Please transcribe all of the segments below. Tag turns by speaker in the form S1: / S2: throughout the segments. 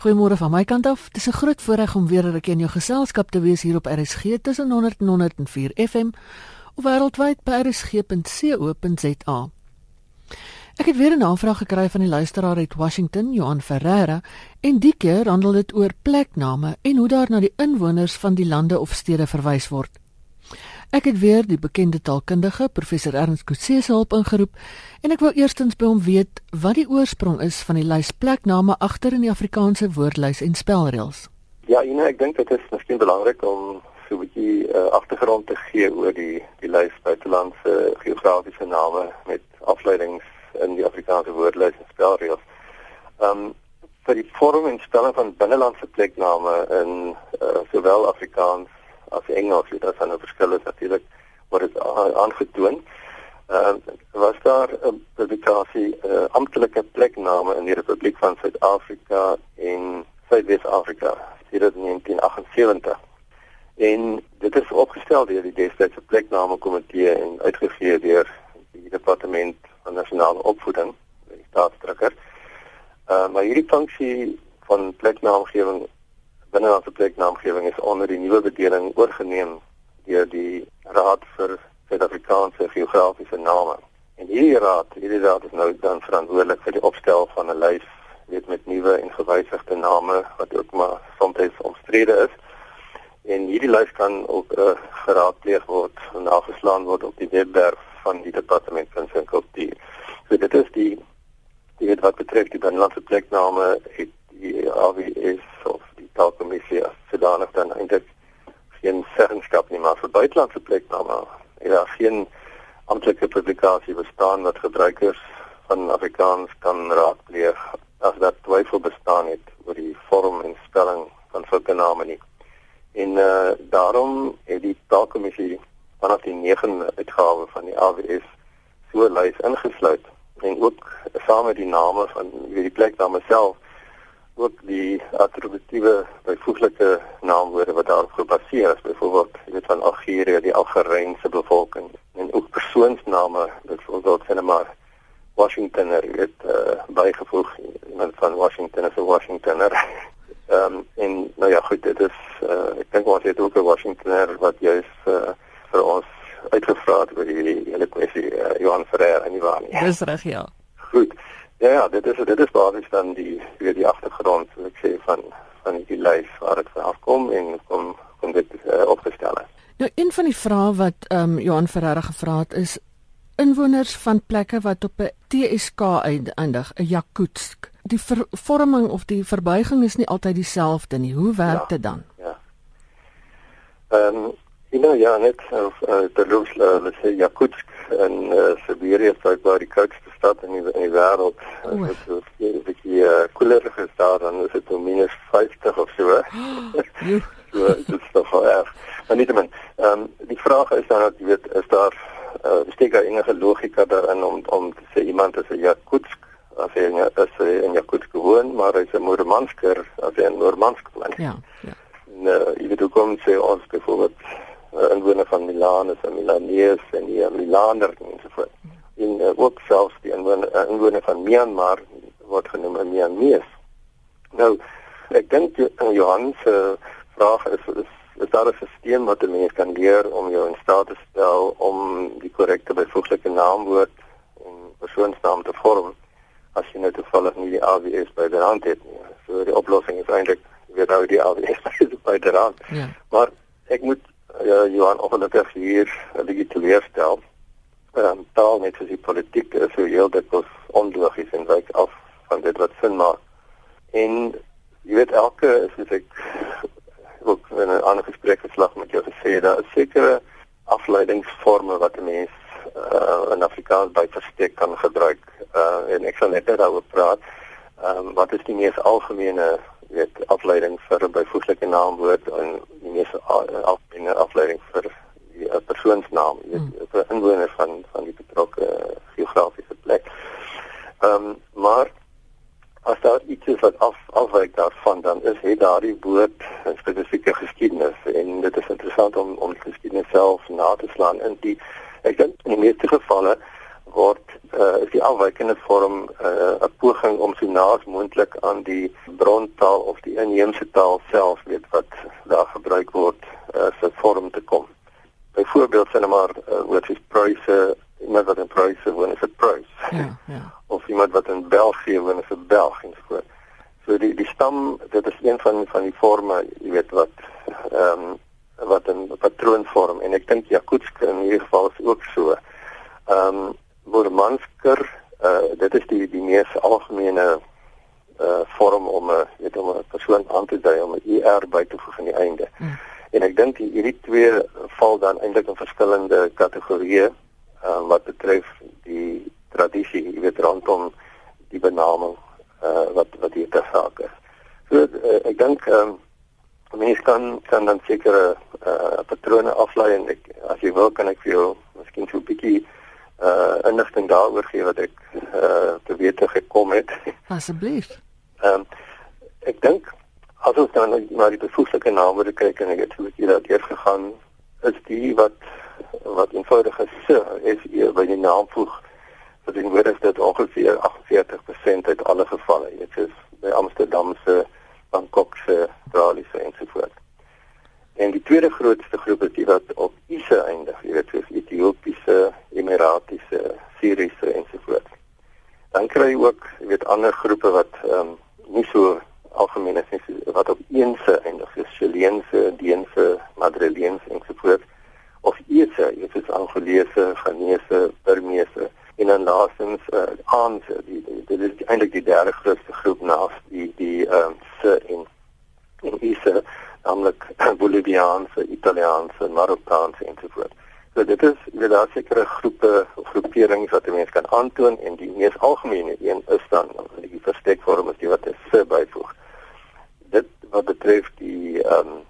S1: Goeiemôre van my kant af. Dis 'n groot voorreg om weer 'n rukkie in jou geselskap te wees hier op RSG tussen 100 en 104 FM of wêreldwyd by rsg.co.za. Ek het weer 'n navraag gekry van die luisteraar uit Washington, Johan Ferreira, en die keer handel dit oor plekname en hoe daar na die inwoners van die lande of stede verwys word. Ek het weer die bekende taalkundige professor Ernst Kutse se hulp ingeroep en ek wou eerstens by hom weet wat die oorsprong is van die lys plekname agter in die Afrikaanse woordlys en spelreëls.
S2: Ja, Ina, ek dink dit is miskien belangrik om so 'n bietjie uh, agtergrond te gee oor die die lys buitelandse geografiese name met afleidings in die Afrikaanse woordlys en spelreëls. Ehm um, vir die vorm en spelling van binnelandse plekname in uh, sowel Afrikaans as Engels, dit is 'n verskil is natuurlik wat dit aangetoon. Ehm uh, was daar 'n publikasie uh, amptelike plekname in die Republiek van Suid-Afrika en Suidwes-Afrika sedert 1978. En dit is opgestel deur die destydse plekname komitee en uitgegee deur die departement van nasionale opvoeding, die staatsdrukker. Uh, maar hierdie funksie van pleknaamgewing binnelandse pleknaamgewing is onder die nuwe bedeling oorgeneem deur die Raad vir Suid-Afrikaanse Geografiese Name. En hierdie raad, hierdie raad is nou dan verantwoordelik vir die opstel van 'n lys weet met nuwe en gewysigde name wat ook maar soms omstrede is. En hierdie lys kan ook uh, geraadpleeg word en nageslaan word op die webwerf van die departement van kultuur. So dit is die die wat betref die binnelandse plekname het die AWS of taalkommissie as sodanig dan eintlik geen seggenskap nie maar vir buitelandse plekname het daar geen amptelike publikasie bestaan wat gebruikers van Afrikaans kan raadpleeg as daar twyfel bestaan het oor die vorm en spelling van sulke name nie. En uh daarom het die taalkommissie vanaf die 9de uitgawe van die AWS so lys ingesluit en ook saam met die name van die plekname self ook die attributiewe byvoeglike naamwoorde wat daarop gebaseer is byvoorbeeld jy weet van Algerië die Algerynse bevolking en ook persoonsname byvoorbeeld sien maar Washingtoner het uh, bygevoeg iemand van Washington is 'n Washingtoner. Ehm um, en nou ja goed dit is uh, ek dink ons het ook 'n Washingtoner wat juis uh, vir ons uitgevra het oor die hele kwessie uh, Johan Ferreira en Ivan
S1: Dis reg ja.
S2: Goed. Ja ja, dit is dit is basies dan die weer die agtergrond, so ek sê van van die lys waar dit vanaf kom en kom kom dit uh, opgestel het.
S1: Vrae wat ehm um, Johan Ferreira gevra het is inwoners van plekke wat op 'n TSK eindig, 'n Jakutsk. Die vorming of die verbuiging is nie altyd dieselfde nie. Hoe werk ja, dit dan?
S2: Ja. Ehm um, you know ja, net of uh, die Rusla, uh, let's say Jakutsk in uh, Siberië, so ek wou die koudste stad in die, in die wêreld. Dit is so 'n bietjie uh, koeler gestaan dan is dit om minus 50 of so. so dit is nog erg. Maar nie net, ehm um, die vraag is dan dat jy weet is daar uh, steek daar enige logika daarin om om te sê iemand is 'n Jakutsk as hy is hy in Jakutsk gewoon, maar hy is 'n Murmansker as hy in Murmansk woon.
S1: Ja, ja.
S2: Uh, jy weet hoe kom sê ons byvoorbeeld uh, inwoner van Milaan is 'n Milanees en die Milaner en so voort. Ja en uh, ook selfs die inwoner, uh, inwoner van Myanmar word genoem 'n Myanmar. Nou, ek dink Johan se uh, vraag is, is is daar 'n stelsel wat 'n mens kan leer om jou in staat te stel om die korrekte byvoeglike naamwoord en persoonsnaam te vorm as jy nou toevallig nie die AWS by die hand het nie. So die oplossing is eintlik weer nou die AWS by die hand. Ja. Maar ek moet uh, Johan ongelukkig hier 'n bietjie teleurstel um, taal net soos die politiek is so heel dit was onlogies en wyk af van dit wat sin maak. En jy weet elke soos ek ook in 'n ander gesprek geslag met jou gesê daar is sekere afleidingsforme wat 'n mens uh, in Afrikaans by verstek kan gebruik. Uh, en ek sal net daaroor praat. Ehm um, wat is die mees algemene weet afleiding vir 'n byvoeglike naamwoord en die mees algemene afleiding vir 'n persoonsnaam, jy weet, hmm. 'n inwoner van van die betrokke geografiese plek. Ehm um, maar as daar iets is wat af afwyk daarvan, dan is het daardie woord 'n spesifieke geskiedenis en dit is interessant om om die geskiedenis self na te slaan in die ek dink in die meeste gevalle word uh, is die afwykende vorm uh, 'n poging om so naas moontlik aan die brontaal of die inheemse taal self weet wat daar gebruik word uh, 'n vorm te kom. Byvoorbeeld sê nou uh, woord soos Pruise, iemand wat in Pruise woon is 'n Pruis. Ja, ja. Of iemand wat in België woon is 'n Belg en so. So die die stam, dit is een van van die forme, jy weet wat ehm um, wat 'n patroon vorm en ek dink Jakutsk in hierdie geval is ook so. Ehm um, Boermansker, uh dit is die die mees algemene uh vorm om 'n weet om 'n persoon aan te dui om 'n er by te voeg aan die einde. Mm. En ek dink hierdie twee val dan eintlik in verskillende kategorieë uh wat betref die tradisie, jy weet rondom die benaming uh wat wat hier ter sake is. So uh, ek dink um, mense kan kan dan sekere uh patrone aflei en ek as jy wil kan ek vir jou miskien so 'n bietjie uh inligting daaroor gee wat ek uh te wete gekom het.
S1: Asseblief.
S2: Ehm um, ek dink as ons dan na die bevoeglike name kyk en ek het so 'n bietjie daardeur gegaan is die wat wat eenvoudig is is hier by die naam voeg wat in word is dit ongeveer 48% uit alle gevalle. Dit is by Amsterdam se Bangkok se Australiese ensovoorts. En die tweede grootste groep is die wat op Ise eindig, jy weet soos Ethiopiese, Emiratiese, Syriese ensovoorts. Dan kry jy ook, jy weet ander groepe wat ehm um, nie so algemeen is nie, wat op Eense eindig, soos Chileense, Deense, Madrileense ensovoorts of Ise, jy weet soos Angolese, Ghanese, Burmese en dan laastens uh, Aanse, die, die, dit is eintlik die derde grootste groep naas die die ehm um, se en en Ise naamlik Boliviaanse, Italiaanse, Marokkaanse ensovoorts. So dit is weet daar sekere groepe of groeperings wat 'n mens kan aantoon en die mees algemene een is dan die verstekvorm is die wat is se byvoeg. Dit wat betref die ehm um,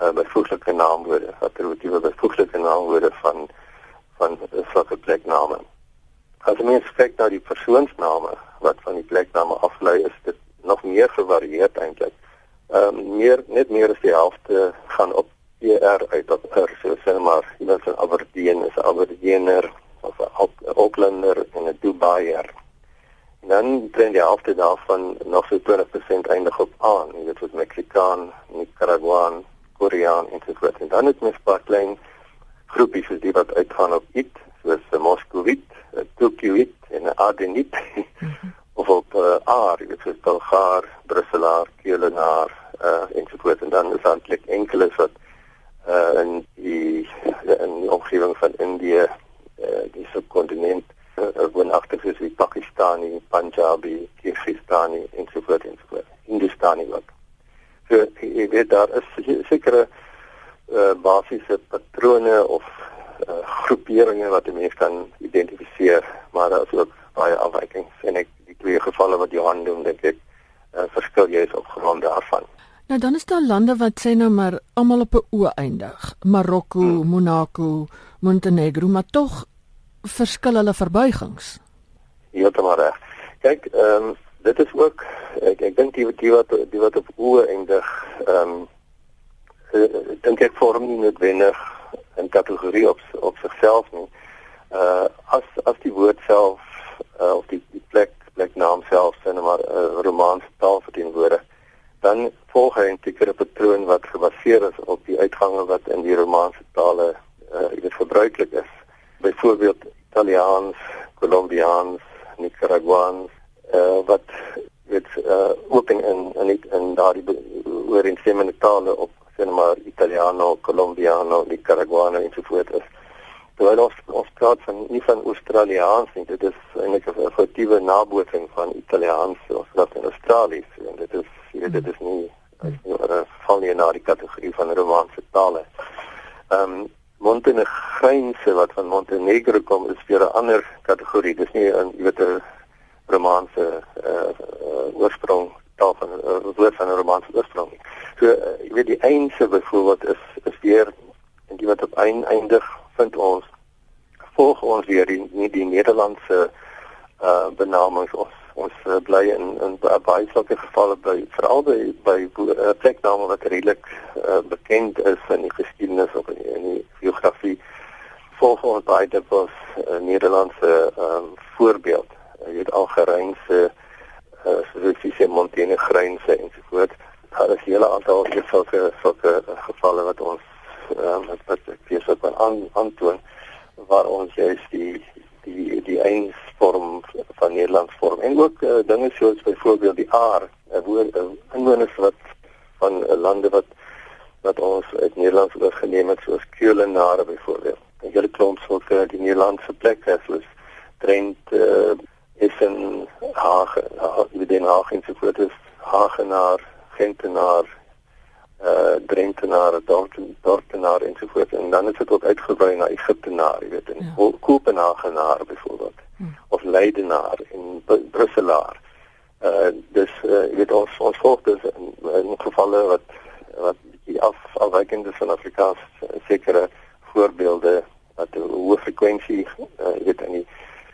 S2: uh, byvoeglike naamwoorde, attributiewe byvoeglike naamwoorde van van sulke plekname. As jy mens kyk na die persoonsname wat van die plekname aflei is dit nog meer gevarieerd eintlik ehm um, meer net meer as die helfte gaan op ER uit op R so sê maar iemand van Aberdeen is Aberdeener of 'n Aucklander en 'n Dubaier. En dan trend die helfte daarvan nog so 20% eindig op aan, jy weet wat Mexikaan, Nicaraguaan, Koreaan en so voort. En dan het mens 'n paar klein groepies soos die wat uitgaan op IT, soos 'n Moskowit, 'n Tokyowit en 'n Adenit. Mhm. of op uh, A, jy weet soos Bulgaar, Brusselaar, Keulenaar, uh ensovoorts en dan is daar net enkeles wat uh in die in die omgewing van Indië uh die subkontinent uh, woonagtig is wie Pakistani, Punjabi, Kyrgyzstani ensovoorts ensovoorts. Hindustani ook. So jy weet daar is sekere uh basiese patrone of uh groeperinge wat 'n mens kan identifiseer, maar daar is ook baie afwykings en ek die twee gevalle wat Johan noem dink ek uh, verskil jy is op grond daarvan.
S1: Nou dan is daar lande wat sê nou maar almal op 'n o eindig. Marokko, hmm. Monaco, Montenegro, maar tog verskil hulle verbuigings.
S2: Heeltemal reg. Kyk, ehm um, dit is ook ek ek dink die die wat die wat op o eindig, ehm um, dink ek vorm nie noodwendig 'n kategorie op op sigself nie. Uh as as die woord self uh, of die, die plek pleknaam self sê nou maar 'n uh, Romaanse taal verteenwoordig dan volg hy 'n sekere patroon wat gebaseer is op die uitgange wat in die Romaanse tale uh dit gebruiklik is. Byvoorbeeld Italiaans, Colombiaans, Nicaraguaans uh wat dit uh ook in in in, in daardie ooreenstemmende tale op sê maar Italiano, Colombiano, Nicaraguano en so voort is. Terwyl ons ons praat van nie van Australiaans nie, dit is eintlik 'n foutiewe nabootsing van Italiaans of wat in Australië en dit is jy weet dit is nie is nie val nie na die kategorie van Romaanse tale. Ehm um, Montenegreinse wat van Montenegro kom is weer 'n ander kategorie. Dis nie 'n jy weet 'n Romaanse uh, uh, oorsprong taal van uh, woord van 'n Romaanse oorsprong. So uh, jy weet die eindse byvoorbeeld is is weer en die wat op ein eindig vind ons volg ons weer die nie die Nederlandse uh benamings ons ons uh, bly in in baie sulke gevalle by veral by by uh, plekname wat redelik uh, bekend is in die geskiedenis of in die, in die geografie volg ons baie dikwels uh, Nederlandse um, voorbeeld. Jy weet Algerynse uh, soos jy sê Montenegrinse ensovoorts. Daar is 'n hele aantal sulke sulke gevalle wat ons um, wat wat ek vir sou kan aan aantoon waar ons juist die die die eenvorm van Nederlands vorm en ook uh, dinge soos byvoorbeeld die aar, 'n woord inwoners wat van uh, lande wat wat ons uit Nederland oorgeneem het soos Keulenare byvoorbeeld. 'n Hele klomp sulke die Nederlandse plekke soos Trent uh, is 'n Haag, wie den Haag en so voort is Hagenaar, Gentenaar, uh Drentenaar, Dorten, Dortenaar en so voort en dan is dit ook uitgebrei na Egiptenaar, jy weet, en ja. Kopenhagenaar byvoorbeeld hmm. of Leidenaar en Brusselaar. Uh dis uh, jy weet ons ons volg dus in, in gevalle wat wat die af afwykende van Afrikaans sekere voorbeelde wat 'n hoë frekwensie uh, weet in die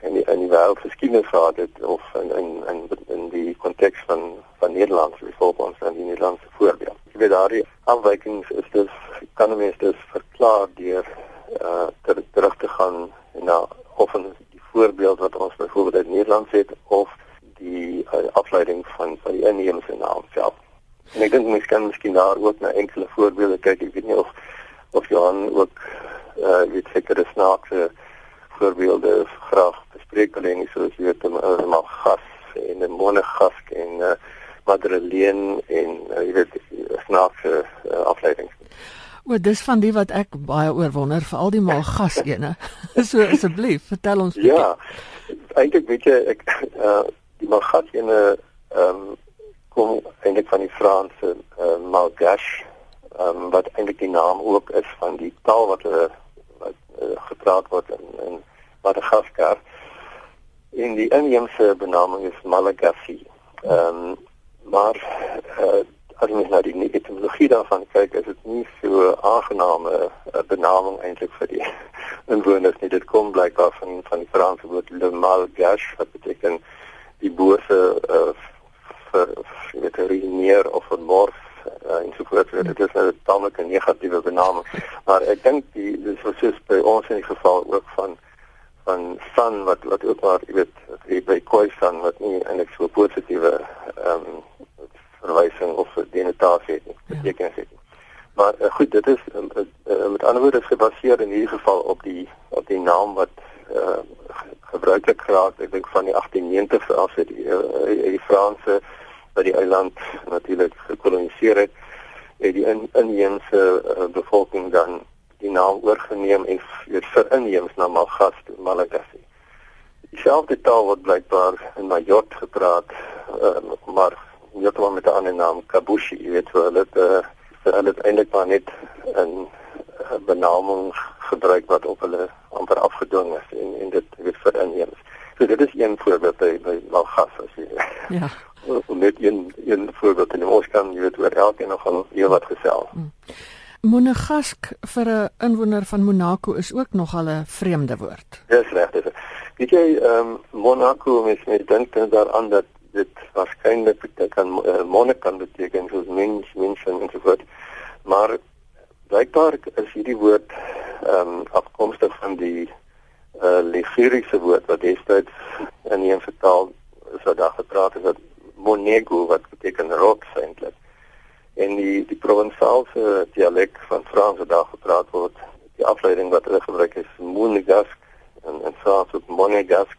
S2: in die in die wêreld geskiedenis gehad het of in in in in die konteks van van Nederland byvoorbeeld aan die Nederlandse voorbeeld. Jy weet daardie afwykings is dus kan mens dus verklaar deur uh ter, terug te gaan na of in die voorbeeld wat ons byvoorbeeld uit Nederland het of die uh, afleiding van van die inheemse naam self. En ek dink mens kan miskien daar ook na enkele voorbeelde kyk. Ek weet nie of of Johan ook uh weet sekere snaakse voorbeelde graag bespreek alleen nie soos weet maar gas en 'n monogask en uh madrelien en uh, jy weet snaakse uh, afleidings.
S1: O, dis van die wat ek baie oorwonder, veral die mal gas ene. so asseblief, vertel ons.
S2: Ja. Eintlik weet jy ek uh die mal gas ene ehm um, kom eintlik van die Franse uh, Malgache um, wat eintlik die naam ook is van die taal wat hulle wat uh, gepraat word in Madagaskar. En die inheemse benaming is Malagasy. Ehm um, maar uh, as jy na die etimologie daarvan kyk, is dit nie so aangename uh, benaming eintlik vir die inwoners nie. Dit kom blykbaar van van die Franse woord le malgache wat beteken die bose uh, weet redeneer of vermors uh, en so voort. Hmm. Dit is 'n tamelike negatiewe benaming. Maar ek dink die dis soos by ons in die geval ook van van san wat wat ook maar jy weet die by koi san wat nie eintlik so positiewe ehm um, verwysing of denotasie het nie. Ja. Beteken dit. Maar uh, goed, dit is uh, uh, met ander woorde gebaseer in hierdie geval op die op die naam wat uh, gebruiklik geraak ek dink van die 1890s af het die, uh, die Franse wat die eiland natuurlik gekoloniseer het, het die in, inheemse uh, bevolking dan die naam oorgeneem en weer vir inheems na Malgas, Malagasy. Dieselfde taal word blykbaar in Majot gepraat, uh, maar heeltemal met 'n ander naam, Kabushi, jy weet wel, dit uh, hulle het eintlik maar net 'n benaming gebruik wat op hulle amper afgedwing is en en dit weer vir inheems. So dit is een voorbeeld by, by Malgas as jy. Ja net een een voorbeeld in ons kan jy weet oor elkeen nog al heel wat gesel. Hmm.
S1: Monegask vir 'n inwoner van Monaco is ook nog al 'n vreemde woord.
S2: Dis reg dis. Weet jy ehm um, Monaco mens met dink daaraan dat dit waarskynlik beteken uh, monnik kan beteken soos mens mens en so voort. Maar blykbaar is hierdie woord ehm um, afkomstig van die uh, Liguriese woord wat destyds in die vertaal sou daar gepraat het wat Monego wat beteken rots eintlik. En die die provinsale dialek van Frans wat daar gepraat word, die afleiding wat hulle gebruik is Monegask en en Frans ook Monegask.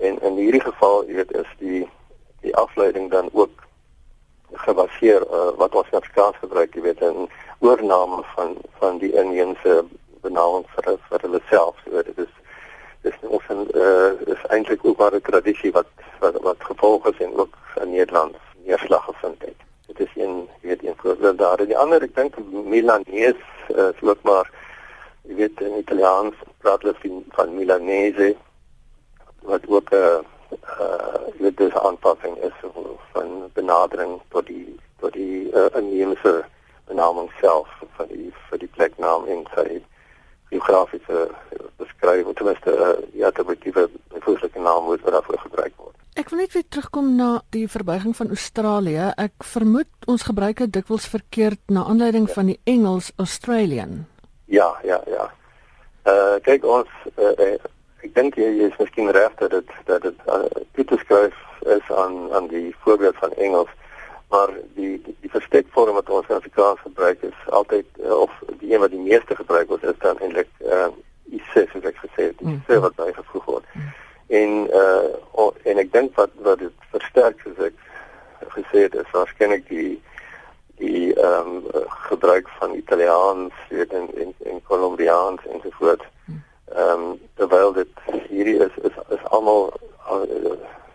S2: En in hierdie geval, jy weet, is die die afleiding dan ook gebaseer uh, wat ons in Afrikaans gebruik, jy weet, 'n oorname van van die inheemse benaming vir vir hulle self. Jy weet, dit is dis ons en uh, is eintlik ook maar 'n tradisie wat wat wat gevolg is en ook in Nederland neerslag gevind het. Dit is een weet een voorbeeld daar. Die ander ek dink Milanese uh, is ook maar jy weet in Italiaans praat hulle van, van Milanese wat ook 'n uh, uh, weet dis aanpassing is van benadering tot die tot die uh, inheemse benaming self van die vir die pleknaam en sy geografiese beskryf of ten minste uh, ja, 'n betekenis byvoeglike naam moet wat daarvoor gebruik word.
S1: Ek wil net weer terugkom na die verbuiging van Australië. Ek vermoed ons gebruik dit dikwels verkeerd na aanleiding ja. van die Engels Australian.
S2: Ja, ja, ja. Uh kyk ons uh, uh, ek dink jy, jy is miskien reg dat dit dat dit uh, toe te skryf is aan aan die voorbeeld van Engels maar die die, die verstekvorm wat ons in Afrikaans gebruik is altyd uh, of die een wat die meeste gebruik word is dan eintlik uh, I6 soos ek gesê het, die mm. wat bygevoeg word. Mm. En uh oh, en ek dink wat wat dit versterk soos ek gesê het is waarskynlik die die ehm um, gebruik van Italiaans weet en en, en Kolumbiaans en so voort. Ehm um, terwyl dit hierdie is is is almal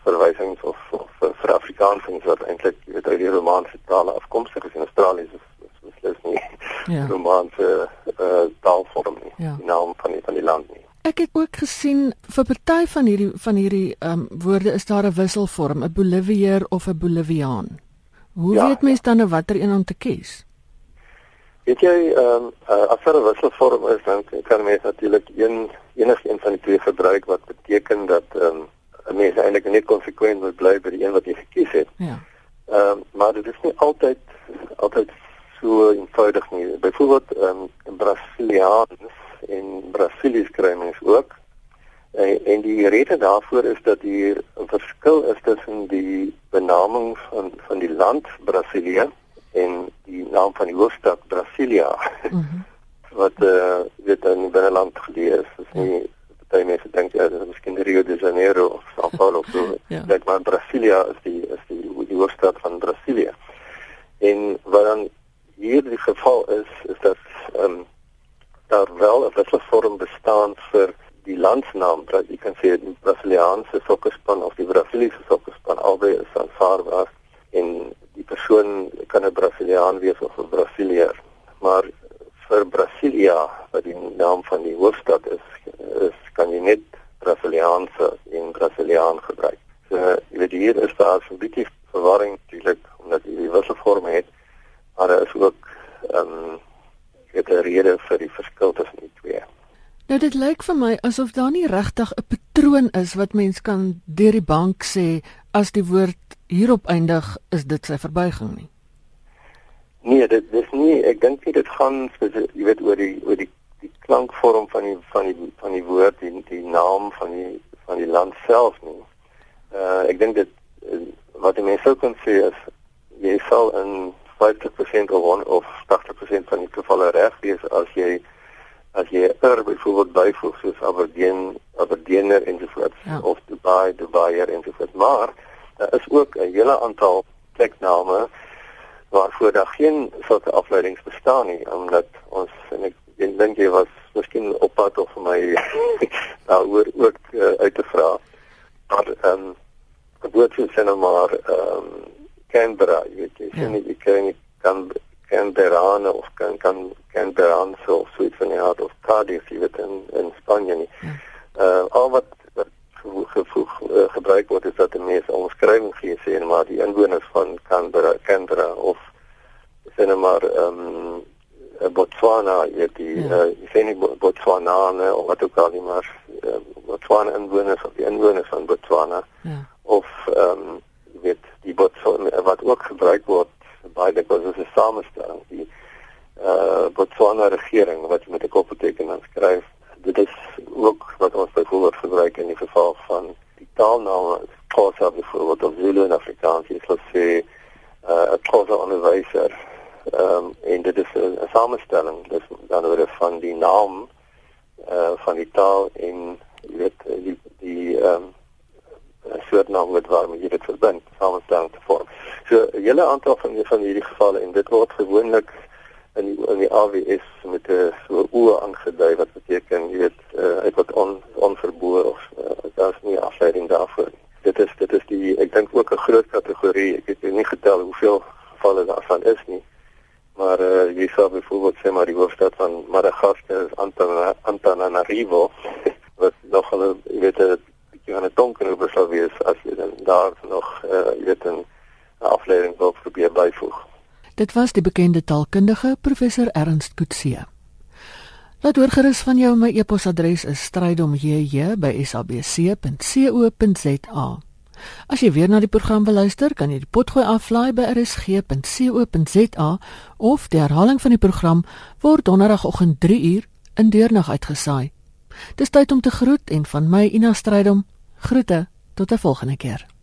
S2: verwysings of, of vir Afrikaans en wat eintlik uit die Romaanse tale afkomstig is in Australië is beslis nie ja. Romaanse uh, taalvorm nie. Ja. Die naam van die van die land nie.
S1: Ek het ook gesien vir party van hierdie van hierdie um, woorde is daar 'n wisselvorm, 'n Bolivier of 'n Boliviaan. Hoe ja, weet mens dan nou watter een om te kies?
S2: Weet jy, ehm um, uh, as daar 'n wisselvorm is, dan kan mens natuurlik een enige een van die twee gebruik wat beteken dat ehm um, 'n mens eintlik net konsekwent moet bly by die een wat jy gekies het. Ja. Ehm um, maar dit is nie altyd altyd so eenvoudig nie. Byvoorbeeld ehm um, Brasiliaans en Brasilies kry mens ook. En, en die rede daarvoor is dat hier 'n verskil is tussen die benaming van van die land Brasilië en die naam van die hoofstad Brasilia. Mm -hmm. wat eh uh, weet in die binneland geleë is. Dit is nie baie mense dink ja, dit is miskien Rio de Janeiro of São Paulo of so. ja. Dit maar Brasilia is die is die die hoofstad van Brasilia. En wat dan hier die geval is is dat ehm um, daar wel 'n wisselvorm bestaan vir die landsnaam dat jy kan sê die Brasiliaanse sokkerspan of die Brasiliese sokkerspan albei is aanvaarbaar en die persoon kan 'n Brasiliaan wees of 'n Brasilier maar vir Brasilia wat die naam van die hoofstad is is kan jy net Brasiliaanse en Brasiliaan gebruik. So jy weet hier is daar so 'n bietjie verwarring natuurlik omdat jy die wisselvorme het maar daar is ook ehm um, dit 'n rede vir die verskil tussen die twee.
S1: Nou dit lyk vir my asof daar nie regtig 'n patroon is wat mens kan deur die bank sê as die woord hierop eindig is dit sy verbuiging nie.
S2: Nee, dit dis nie ek dink nie dit gaan jy weet oor die oor die die klankvorm van die van die van die woord en die, die naam van die van die land self nie. Uh ek dink dit wat die mense kan sê is jy sal in 50% of of 80% van die gevalle reg wees as jy as jy er byvoorbeeld byvoeg soos Aberdeen, Aberdeener ensovoorts ja. of Dubai, Dubaier ensovoorts. Maar daar is ook 'n hele aantal plekname waarvoor daar geen sulke afleidings bestaan nie omdat ons en ek dink jy was miskien op pad of vir my daaroor ook uh, uit te vra. Maar ehm um, woord sê nou maar ehm um, Canberra, jy weet jy sien ja. jy kan kan Canberra of kan kan Canberra so sweet van die hart of Cardiff jy weet in in Spanje nie. Ja. Uh al wat wat gevoeg uh, gebruik word is dat die mense omskrywing gee sê en maar die inwoners van Canberra Canberra of sê net maar ehm um, Botswana jy die ja. uh, jy sê nie Botswana of wat ook al nie maar uh, Botswana inwoners of die inwoners van Botswana ja. of ehm um, weet die Botswana wat ook gebruik word baie dikwels is 'n samestelling die uh Botswana regering wat met 'n koppelteken aanskryf dit is ook wat ons byvoorbeeld gebruik in die geval van die taalname Xhosa byvoorbeeld of Zulu in Afrikaans is hulle sê uh 'n Xhosa onderwyser ehm um, en dit is 'n samestelling dis dan oor van die naam uh van die taal en jy weet die die ehm um, soort naam met waarmee jy dit verbind, samestelling te vorm. So 'n hele aantal van van hierdie gevalle en dit word gewoonlik in die in die AWS met 'n so oë aangedui wat beteken jy weet uh, uit wat on onverbode of uh, daar's nie afleiding daarvoor. Dit is dit is die ek dink ook 'n groot kategorie. Ek het nie getel hoeveel gevalle daar van is nie. Maar uh, jy sou byvoorbeeld sê maar die hoofstad van Madagaskar is Antananarivo wat nog hulle jy weet 'n jy gaan 'n donker sou wees as jy dan daar nog uh, jy weet 'n afleiding wil probeer byvoeg.
S1: Dit was die bekende taalkundige professor Ernst Kutse. Laat hoor gerus van jou my e-posadres is strydomjj@sabc.co.za. As jy weer na die program wil luister, kan jy die potgooi aflaai by rsg.co.za of die herhaling van die program word donderdagoggend 3uur in deurnag uitgesaai. Dis tyd om te groet en van my Ina Strydom groete tot 'n volgende keer.